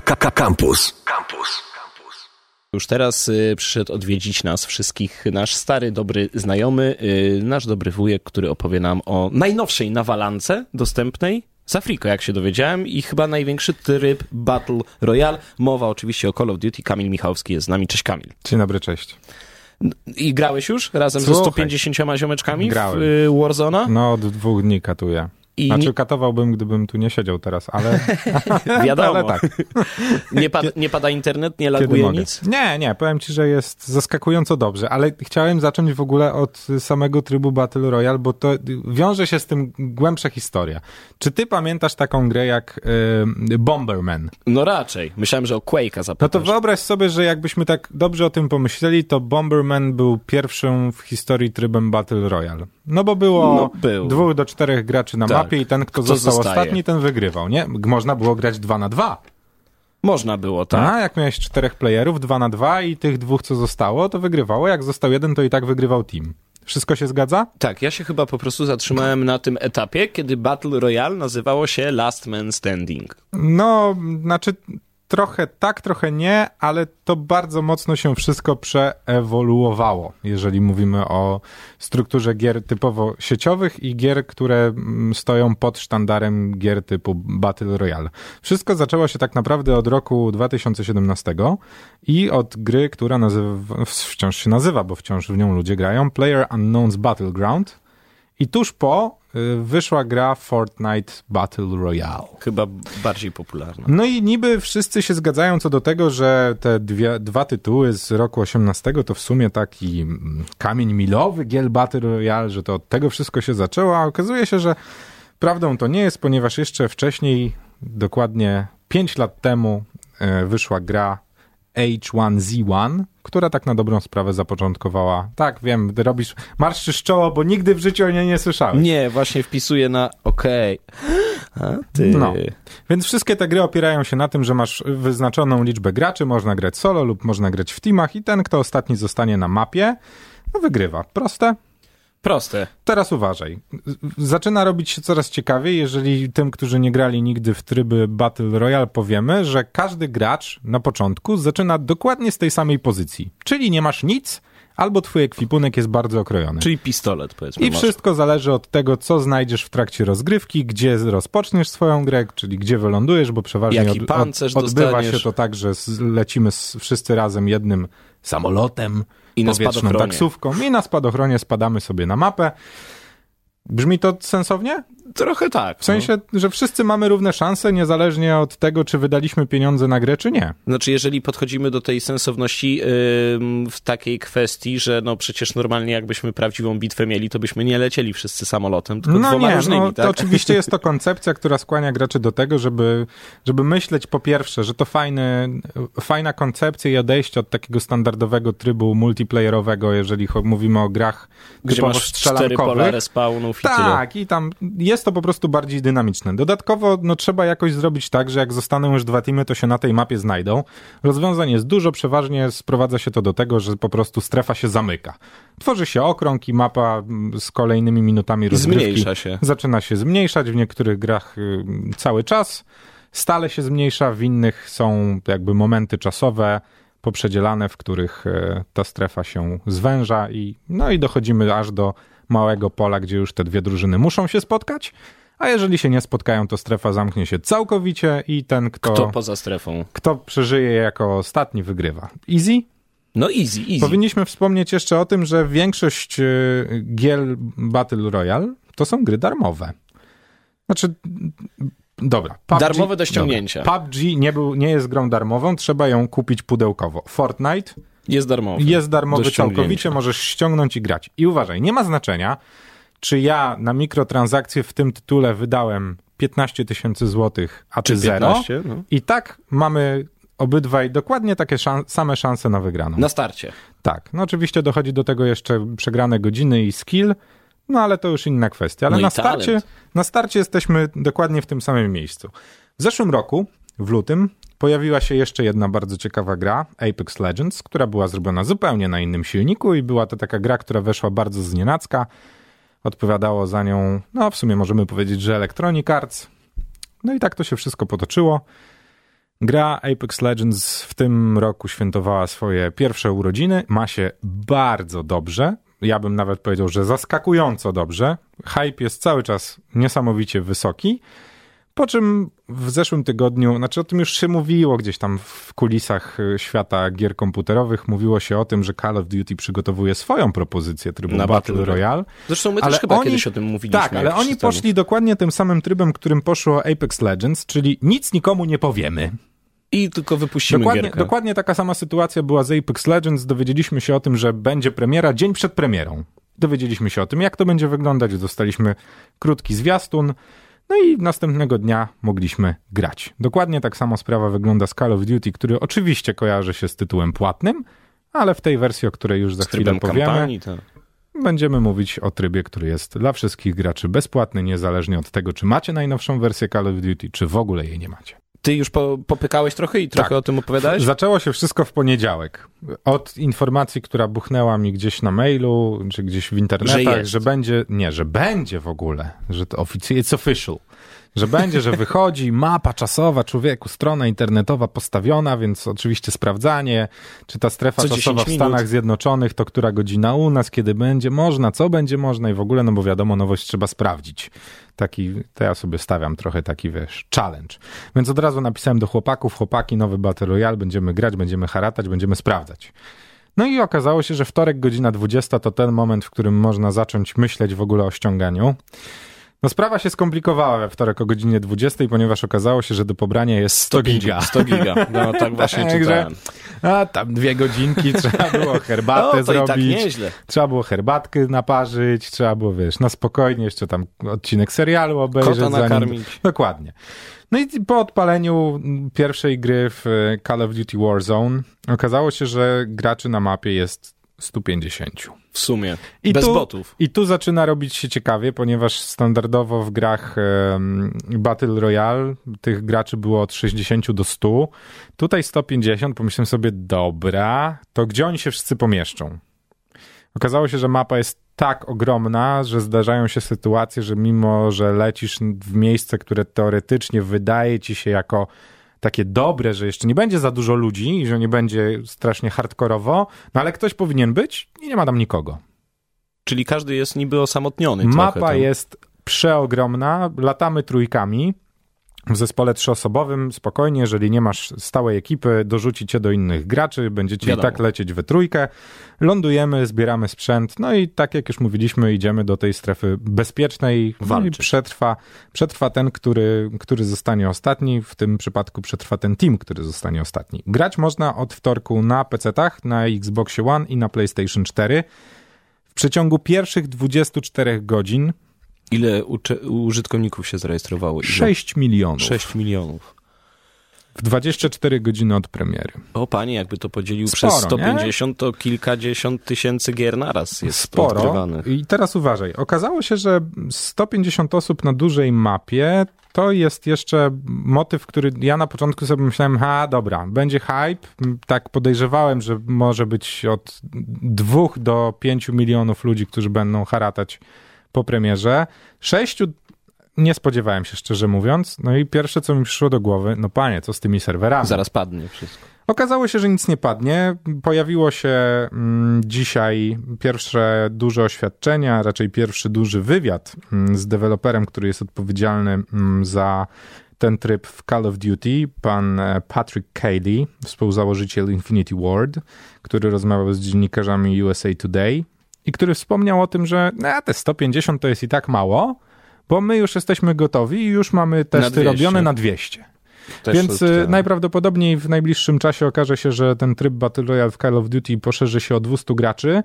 Campus. Campus. Już teraz y, przyszedł odwiedzić nas wszystkich nasz stary, dobry znajomy, y, nasz dobry wujek, który opowie nam o najnowszej nawalance dostępnej z Afriko, jak się dowiedziałem, i chyba największy tryb Battle Royale. Mowa oczywiście o Call of Duty. Kamil Michałowski jest z nami. Cześć Kamil. Dzień dobry, cześć. I grałeś już razem Słuchaj. ze 150 ziomeczkami Grałem. w y, Warzona? No od dwóch dni katuję. I Znaczy katowałbym, gdybym tu nie siedział teraz, ale, wiadomo, ale tak. nie, pad, nie pada internet, nie laguje nic? Nie, nie, powiem ci, że jest zaskakująco dobrze, ale chciałem zacząć w ogóle od samego trybu Battle Royale, bo to wiąże się z tym głębsza historia. Czy ty pamiętasz taką grę jak y, Bomberman? No raczej. Myślałem, że o Quake'a No zapytasz. to wyobraź sobie, że jakbyśmy tak dobrze o tym pomyśleli, to Bomberman był pierwszym w historii trybem Battle Royale. No bo było No, był. dwóch do czterech graczy na Tak. mapie i ten, kto, Kto został zostaje. ostatni, ten wygrywał, nie? Można było grać dwa na dwa. Można było, tak? A jak miałeś czterech playerów, dwa na dwa i tych dwóch, co zostało, to wygrywało. Jak został jeden, to i tak wygrywał team. Wszystko się zgadza? Tak, ja się chyba po prostu zatrzymałem na tym etapie, kiedy Battle Royale nazywało się Last Man Standing. No, znaczy trochę tak, trochę nie, ale to bardzo mocno się wszystko przeewoluowało, jeżeli mówimy o strukturze gier typowo sieciowych i gier, które mm, stoją pod sztandarem gier typu Battle Royale. Wszystko zaczęło się tak naprawdę od roku 2017 i od gry, która nazywa, wciąż się nazywa, bo wciąż w nią ludzie grają, Player Unknown's Battleground. I tuż po y, wyszła gra Fortnite Battle Royale. Chyba bardziej popularna. No i niby wszyscy się zgadzają co do tego, że te dwie, dwa tytuły z roku 18 to w sumie taki mm, kamień milowy gier Battle Royale, że to od tego wszystko się zaczęło, a okazuje się, że prawdą to nie jest, ponieważ jeszcze wcześniej, dokładnie 5 lat temu e, wyszła gra H1Z1, która tak na dobrą sprawę zapoczątkowała. Tak, wiem, ty robisz, marszczysz czoło, bo nigdy w życiu o niej nie słyszałeś. Nie, właśnie wpisuję na okej. A ty. No. Więc wszystkie te gry opierają się na tym, że masz wyznaczoną liczbę graczy, można grać solo lub można grać w teamach i ten, kto ostatni zostanie na mapie, no wygrywa. Proste? Proste. Teraz uważaj. Zaczyna robić się coraz ciekawiej, jeżeli tym, którzy nie grali nigdy w tryby Battle Royale powiemy, że każdy gracz na początku zaczyna dokładnie z tej samej pozycji. Czyli nie masz nic, albo twój ekwipunek jest bardzo okrojony. Czyli pistolet, powiedzmy. I masz. wszystko zależy od tego, co znajdziesz w trakcie rozgrywki, gdzie rozpoczniesz swoją grę, czyli gdzie wylądujesz, bo przeważnie Jaki pancerz odbywa dostaniesz. się to tak, że lecimy z, wszyscy razem jednym samolotem, I na powietrzną taksówką i na spadochronie spadamy sobie na mapę. Brzmi to sensownie? Trochę tak. W sensie, że wszyscy mamy równe szanse, niezależnie od tego, czy wydaliśmy pieniądze na grę, czy nie. No. Znaczy, jeżeli podchodzimy do tej sensowności ym, w takiej kwestii, że no przecież normalnie jakbyśmy prawdziwą bitwę mieli, to byśmy nie lecieli wszyscy samolotem, tylko No dwoma nie, różnymi, no, tak? to oczywiście jest to koncepcja, która skłania graczy do tego, żeby, żeby myśleć po pierwsze, że to fajny, fajna koncepcja i odejście od takiego standardowego trybu multiplayerowego, jeżeli mówimy o grach Gdzie typowo masz cztery pola respawnów i tyle. Tak, i tam jest to po prostu bardziej dynamiczne. Dodatkowo no, trzeba jakoś zrobić tak, że jak zostaną już dwa teamy, to się na tej mapie znajdą. Rozwiązań jest dużo, przeważnie sprowadza się to do tego, że po prostu strefa się zamyka. Tworzy się okrąg i mapa mm, z kolejnymi minutami rozgrywki zmniejsza się. zaczyna się zmniejszać, w niektórych grach y, cały czas, stale się zmniejsza, w innych są jakby momenty czasowe poprzedzielane, w których e, ta strefa się zwęża i no i dochodzimy aż do małego pola, gdzie już te dwie drużyny muszą się spotkać, a jeżeli się nie spotkają, to strefa zamknie się całkowicie i ten, kto, To kto, poza strefą. przeżyje jako ostatni, wygrywa. Easy? No easy, easy. Powinniśmy wspomnieć jeszcze o tym, że większość y, gier Battle Royale to są gry darmowe. Znaczy, dobra. PUBG, Darmowe do ściągnięcia. Dobra. PUBG nie, był, nie jest grą darmową, trzeba ją kupić pudełkowo. Fortnite Jest darmowy. jest darmowy całkowicie, możesz ściągnąć i grać. I uważaj, nie ma znaczenia, czy ja na mikrotransakcje w tym tytule wydałem 15 tysięcy złotych, a ty Czy zero. 15? No. I tak mamy obydwaj dokładnie takie szan- same szanse na wygraną. Na starcie. Tak, no oczywiście dochodzi do tego jeszcze przegrane godziny i skill, no ale to już inna kwestia. Ale No na, starcie, talent. na starcie jesteśmy dokładnie w tym samym miejscu. W zeszłym roku, w lutym, pojawiła się jeszcze jedna bardzo ciekawa gra, Apex Legends, która była zrobiona zupełnie na innym silniku i była to taka gra, która weszła bardzo znienacka. Odpowiadało za nią, no w sumie możemy powiedzieć, że Electronic Arts. No i tak to się wszystko potoczyło. Gra Apex Legends w tym roku świętowała swoje pierwsze urodziny. Ma się bardzo dobrze. Ja bym nawet powiedział, że zaskakująco dobrze. Hype jest cały czas niesamowicie wysoki. Po czym w zeszłym tygodniu, znaczy o tym już się mówiło gdzieś tam w kulisach y, świata gier komputerowych, mówiło się o tym, że Call of Duty przygotowuje swoją propozycję trybu Na Battle Battle Royale. Zresztą my Ale też chyba oni- kiedyś o tym mówiliśmy. Tak, ale oni temu. poszli dokładnie tym samym trybem, którym poszło Apex Legends, czyli nic nikomu nie powiemy. I tylko wypuścimy Dokładnie, gierkę. dokładnie taka sama sytuacja była z Apex Legends. Dowiedzieliśmy się o tym, że będzie premiera dzień przed premierą. Dowiedzieliśmy się o tym, jak to będzie wyglądać. Dostaliśmy krótki zwiastun. No i następnego dnia mogliśmy grać. Dokładnie tak samo sprawa wygląda z Call of Duty, który oczywiście kojarzy się z tytułem płatnym, ale w tej wersji, o której już za chwilę powiemy, kampanii, tak. będziemy mówić o trybie, który jest dla wszystkich graczy bezpłatny, niezależnie od tego, czy macie najnowszą wersję Call of Duty, czy w ogóle jej nie macie. Ty już po, popykałeś trochę i trochę Tak. o tym opowiadałeś? Zaczęło się wszystko w poniedziałek. Od informacji, która buchnęła mi gdzieś na mailu, czy gdzieś w internetach, Że że, będzie, nie, że będzie w ogóle, że to oficjalnie, it's official. Że będzie, że wychodzi mapa czasowa człowieku, strona internetowa postawiona, więc oczywiście sprawdzanie, czy ta strefa Co czasowa 10 w. Stanach Zjednoczonych, to która godzina u nas, kiedy będzie można, co będzie można i w ogóle, no bo wiadomo, nowość trzeba sprawdzić. Taki, to ja sobie stawiam trochę taki, wiesz, challenge. Więc od razu napisałem do chłopaków, chłopaki, nowy Battle Royale, będziemy grać, będziemy haratać, będziemy sprawdzać. No i okazało się, że wtorek godzina 20 to ten moment, w którym można zacząć myśleć w ogóle o ściąganiu. No sprawa się skomplikowała we wtorek o godzinie 20, ponieważ okazało się, że do pobrania jest 100 giga. 100 giga. No tak właśnie Także- czytałem. A tam dwie godzinki, trzeba było herbatę O, to i tak zrobić. nieźle. Trzeba było herbatkę naparzyć, trzeba było, wiesz, na spokojnie jeszcze tam odcinek serialu obejrzeć. Kota zanim- nakarmić. Dokładnie. No i po odpaleniu pierwszej gry w e, Call of Duty Warzone okazało się, że graczy na mapie jest 150. W sumie. I Bez tu, botów. I tu zaczyna robić się ciekawie, ponieważ standardowo w grach Battle Royale tych graczy było od 60 do 100. Tutaj 150, pomyślałem sobie, dobra, to gdzie oni się wszyscy pomieszczą? Okazało się, że mapa jest tak ogromna, że zdarzają się sytuacje, że mimo, że lecisz w miejsce, które teoretycznie wydaje ci się jako takie dobre, że jeszcze nie będzie za dużo ludzi i że nie będzie strasznie hardkorowo, no ale ktoś powinien być i nie ma tam nikogo. Czyli każdy jest niby osamotniony trochę Mapa tam. jest przeogromna, latamy trójkami. W zespole trzyosobowym spokojnie, jeżeli nie masz stałej ekipy, dorzuci cię do innych graczy, będziecie Wiadomo. i tak lecieć we trójkę. Lądujemy, zbieramy sprzęt, no i tak jak już mówiliśmy, idziemy do tej strefy bezpiecznej. No i Walczyć. przetrwa, przetrwa ten, który, który zostanie ostatni. W tym przypadku przetrwa ten team, który zostanie ostatni. Grać można od wtorku na PC-tach, na Xbox One i na PlayStation 4. W przeciągu pierwszych 24 godzin Ile użytkowników się zarejestrowało? Ile? 6 milionów. 6 milionów. W 24 godziny od premiery. O panie, jakby to podzielił Sporo, przez 150, to kilkadziesiąt tysięcy gier naraz jest Sporo. odgrywanych. I teraz uważaj. Okazało się, że 150 osób na dużej mapie to jest jeszcze motyw, który ja na początku sobie myślałem, ha, dobra, będzie hype. Tak podejrzewałem, że może być od 2 do 5 milionów ludzi, którzy będą haratać po premierze. Sześciu nie spodziewałem się, szczerze mówiąc. No i pierwsze, co mi przyszło do głowy, no panie, co z tymi serwerami? Zaraz padnie wszystko. Okazało się, że nic nie padnie. Pojawiło się mm, dzisiaj pierwsze duże oświadczenie, a raczej pierwszy duży wywiad mm, z deweloperem, który jest odpowiedzialny mm, za ten tryb w Call of Duty, pan e, Patrick Cayley, współzałożyciel Infinity Ward, który rozmawiał z dziennikarzami USA Today i który wspomniał o tym, że no, te 150 to jest i tak mało, bo my już jesteśmy gotowi i już mamy testy 200. robione na 200. Też Więc to- y, najprawdopodobniej w najbliższym czasie okaże się, że ten tryb Battle Royale w Call of Duty poszerzy się o 200 graczy.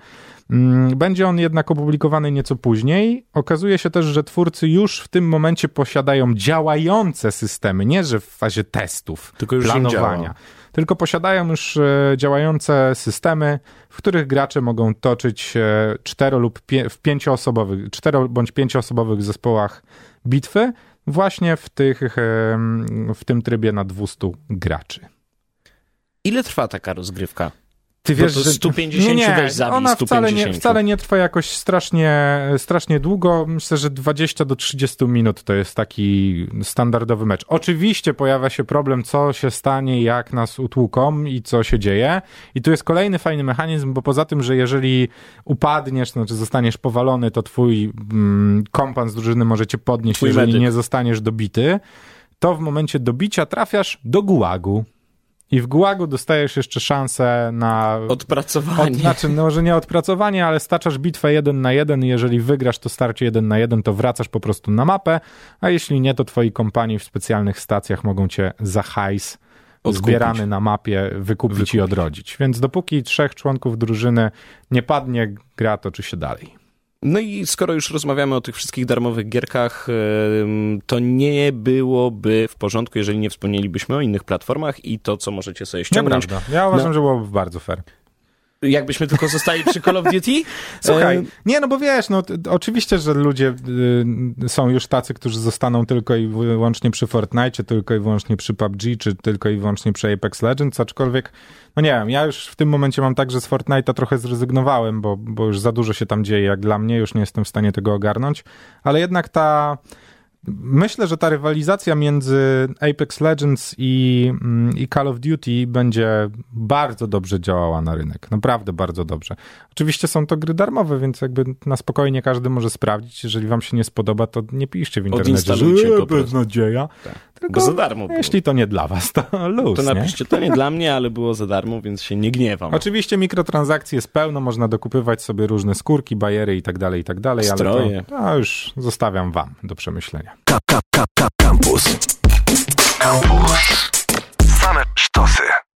Mm, Będzie on jednak opublikowany nieco później. Okazuje się też, że twórcy już w tym momencie posiadają działające systemy, nie że w fazie testów, Tylko już planowania. działa. Tylko posiadają już e, działające systemy, w których gracze mogą toczyć e, cztero lub pie, w pięcioosobowych, cztero bądź pięcioosobowych zespołach bitwy, właśnie w, tych, em, w tym trybie na 200 graczy. Ile trwa taka rozgrywka? Ty wiesz, że 150 nie, nie, weź zabij, ona 150. wcale nie, wcale nie trwa jakoś strasznie, strasznie długo. Myślę, że 20 do 30 minut to jest taki standardowy mecz. Oczywiście pojawia się problem, co się stanie, jak nas utłuką i co się dzieje. I tu jest kolejny fajny mechanizm, bo poza tym, że jeżeli upadniesz, znaczy zostaniesz powalony, to twój mm, kompan z drużyny może cię podnieść, Twój jeżeli medyk. nie zostaniesz dobity, to w momencie dobicia trafiasz do gułagu. I w gułagu dostajesz jeszcze szansę na Odpracowanie. od, znaczy, no, że nie odpracowanie, ale staczasz bitwę jeden na jeden i jeżeli wygrasz to starcie jeden na jeden, to wracasz po prostu na mapę, a jeśli nie, to twoi kompanii w specjalnych stacjach mogą cię za hajs Odkupić. zbierany na mapie wykupić, i odrodzić. Więc dopóki trzech członków drużyny nie padnie, gra toczy się dalej. No i skoro już rozmawiamy o tych wszystkich darmowych gierkach, to nie byłoby w porządku, jeżeli nie wspomnielibyśmy o innych platformach i to, co możecie sobie ściągnąć. Nieprawda. Ja uważam, że byłoby bardzo fair. Jakbyśmy tylko zostali przy Call of Duty? Słuchaj, E, nie, no bo wiesz, no oczywiście, że ludzie y, są już tacy, którzy zostaną tylko i wyłącznie przy Fortnite, tylko i wyłącznie przy PUBG, czy tylko i wyłącznie przy Apex Legends, aczkolwiek, no nie wiem, ja już w tym momencie mam tak, że z Fortnite'a trochę zrezygnowałem, bo, bo już za dużo się tam dzieje jak dla mnie, już nie jestem w stanie tego ogarnąć, ale jednak ta... Myślę, że ta rywalizacja między Apex Legends i, mm, i Call of Duty będzie bardzo dobrze działała na rynek. Naprawdę bardzo dobrze. Oczywiście są to gry darmowe, więc jakby na spokojnie każdy może sprawdzić. Jeżeli wam się nie spodoba, to nie piszcie w internecie, że "E, prostu." beznadzieja. Tak. Tylko Bo za darmo było. jeśli to nie dla was, to luz, To nie? napiszcie, to nie dla mnie, ale było za darmo, więc się nie gniewam. Oczywiście mikrotransakcji jest pełno, można dokupywać sobie różne skórki, bajery i tak dalej, i tak dalej, ale Stroje. to, to już zostawiam wam do przemyślenia. Campus. Campus. Same sztosy.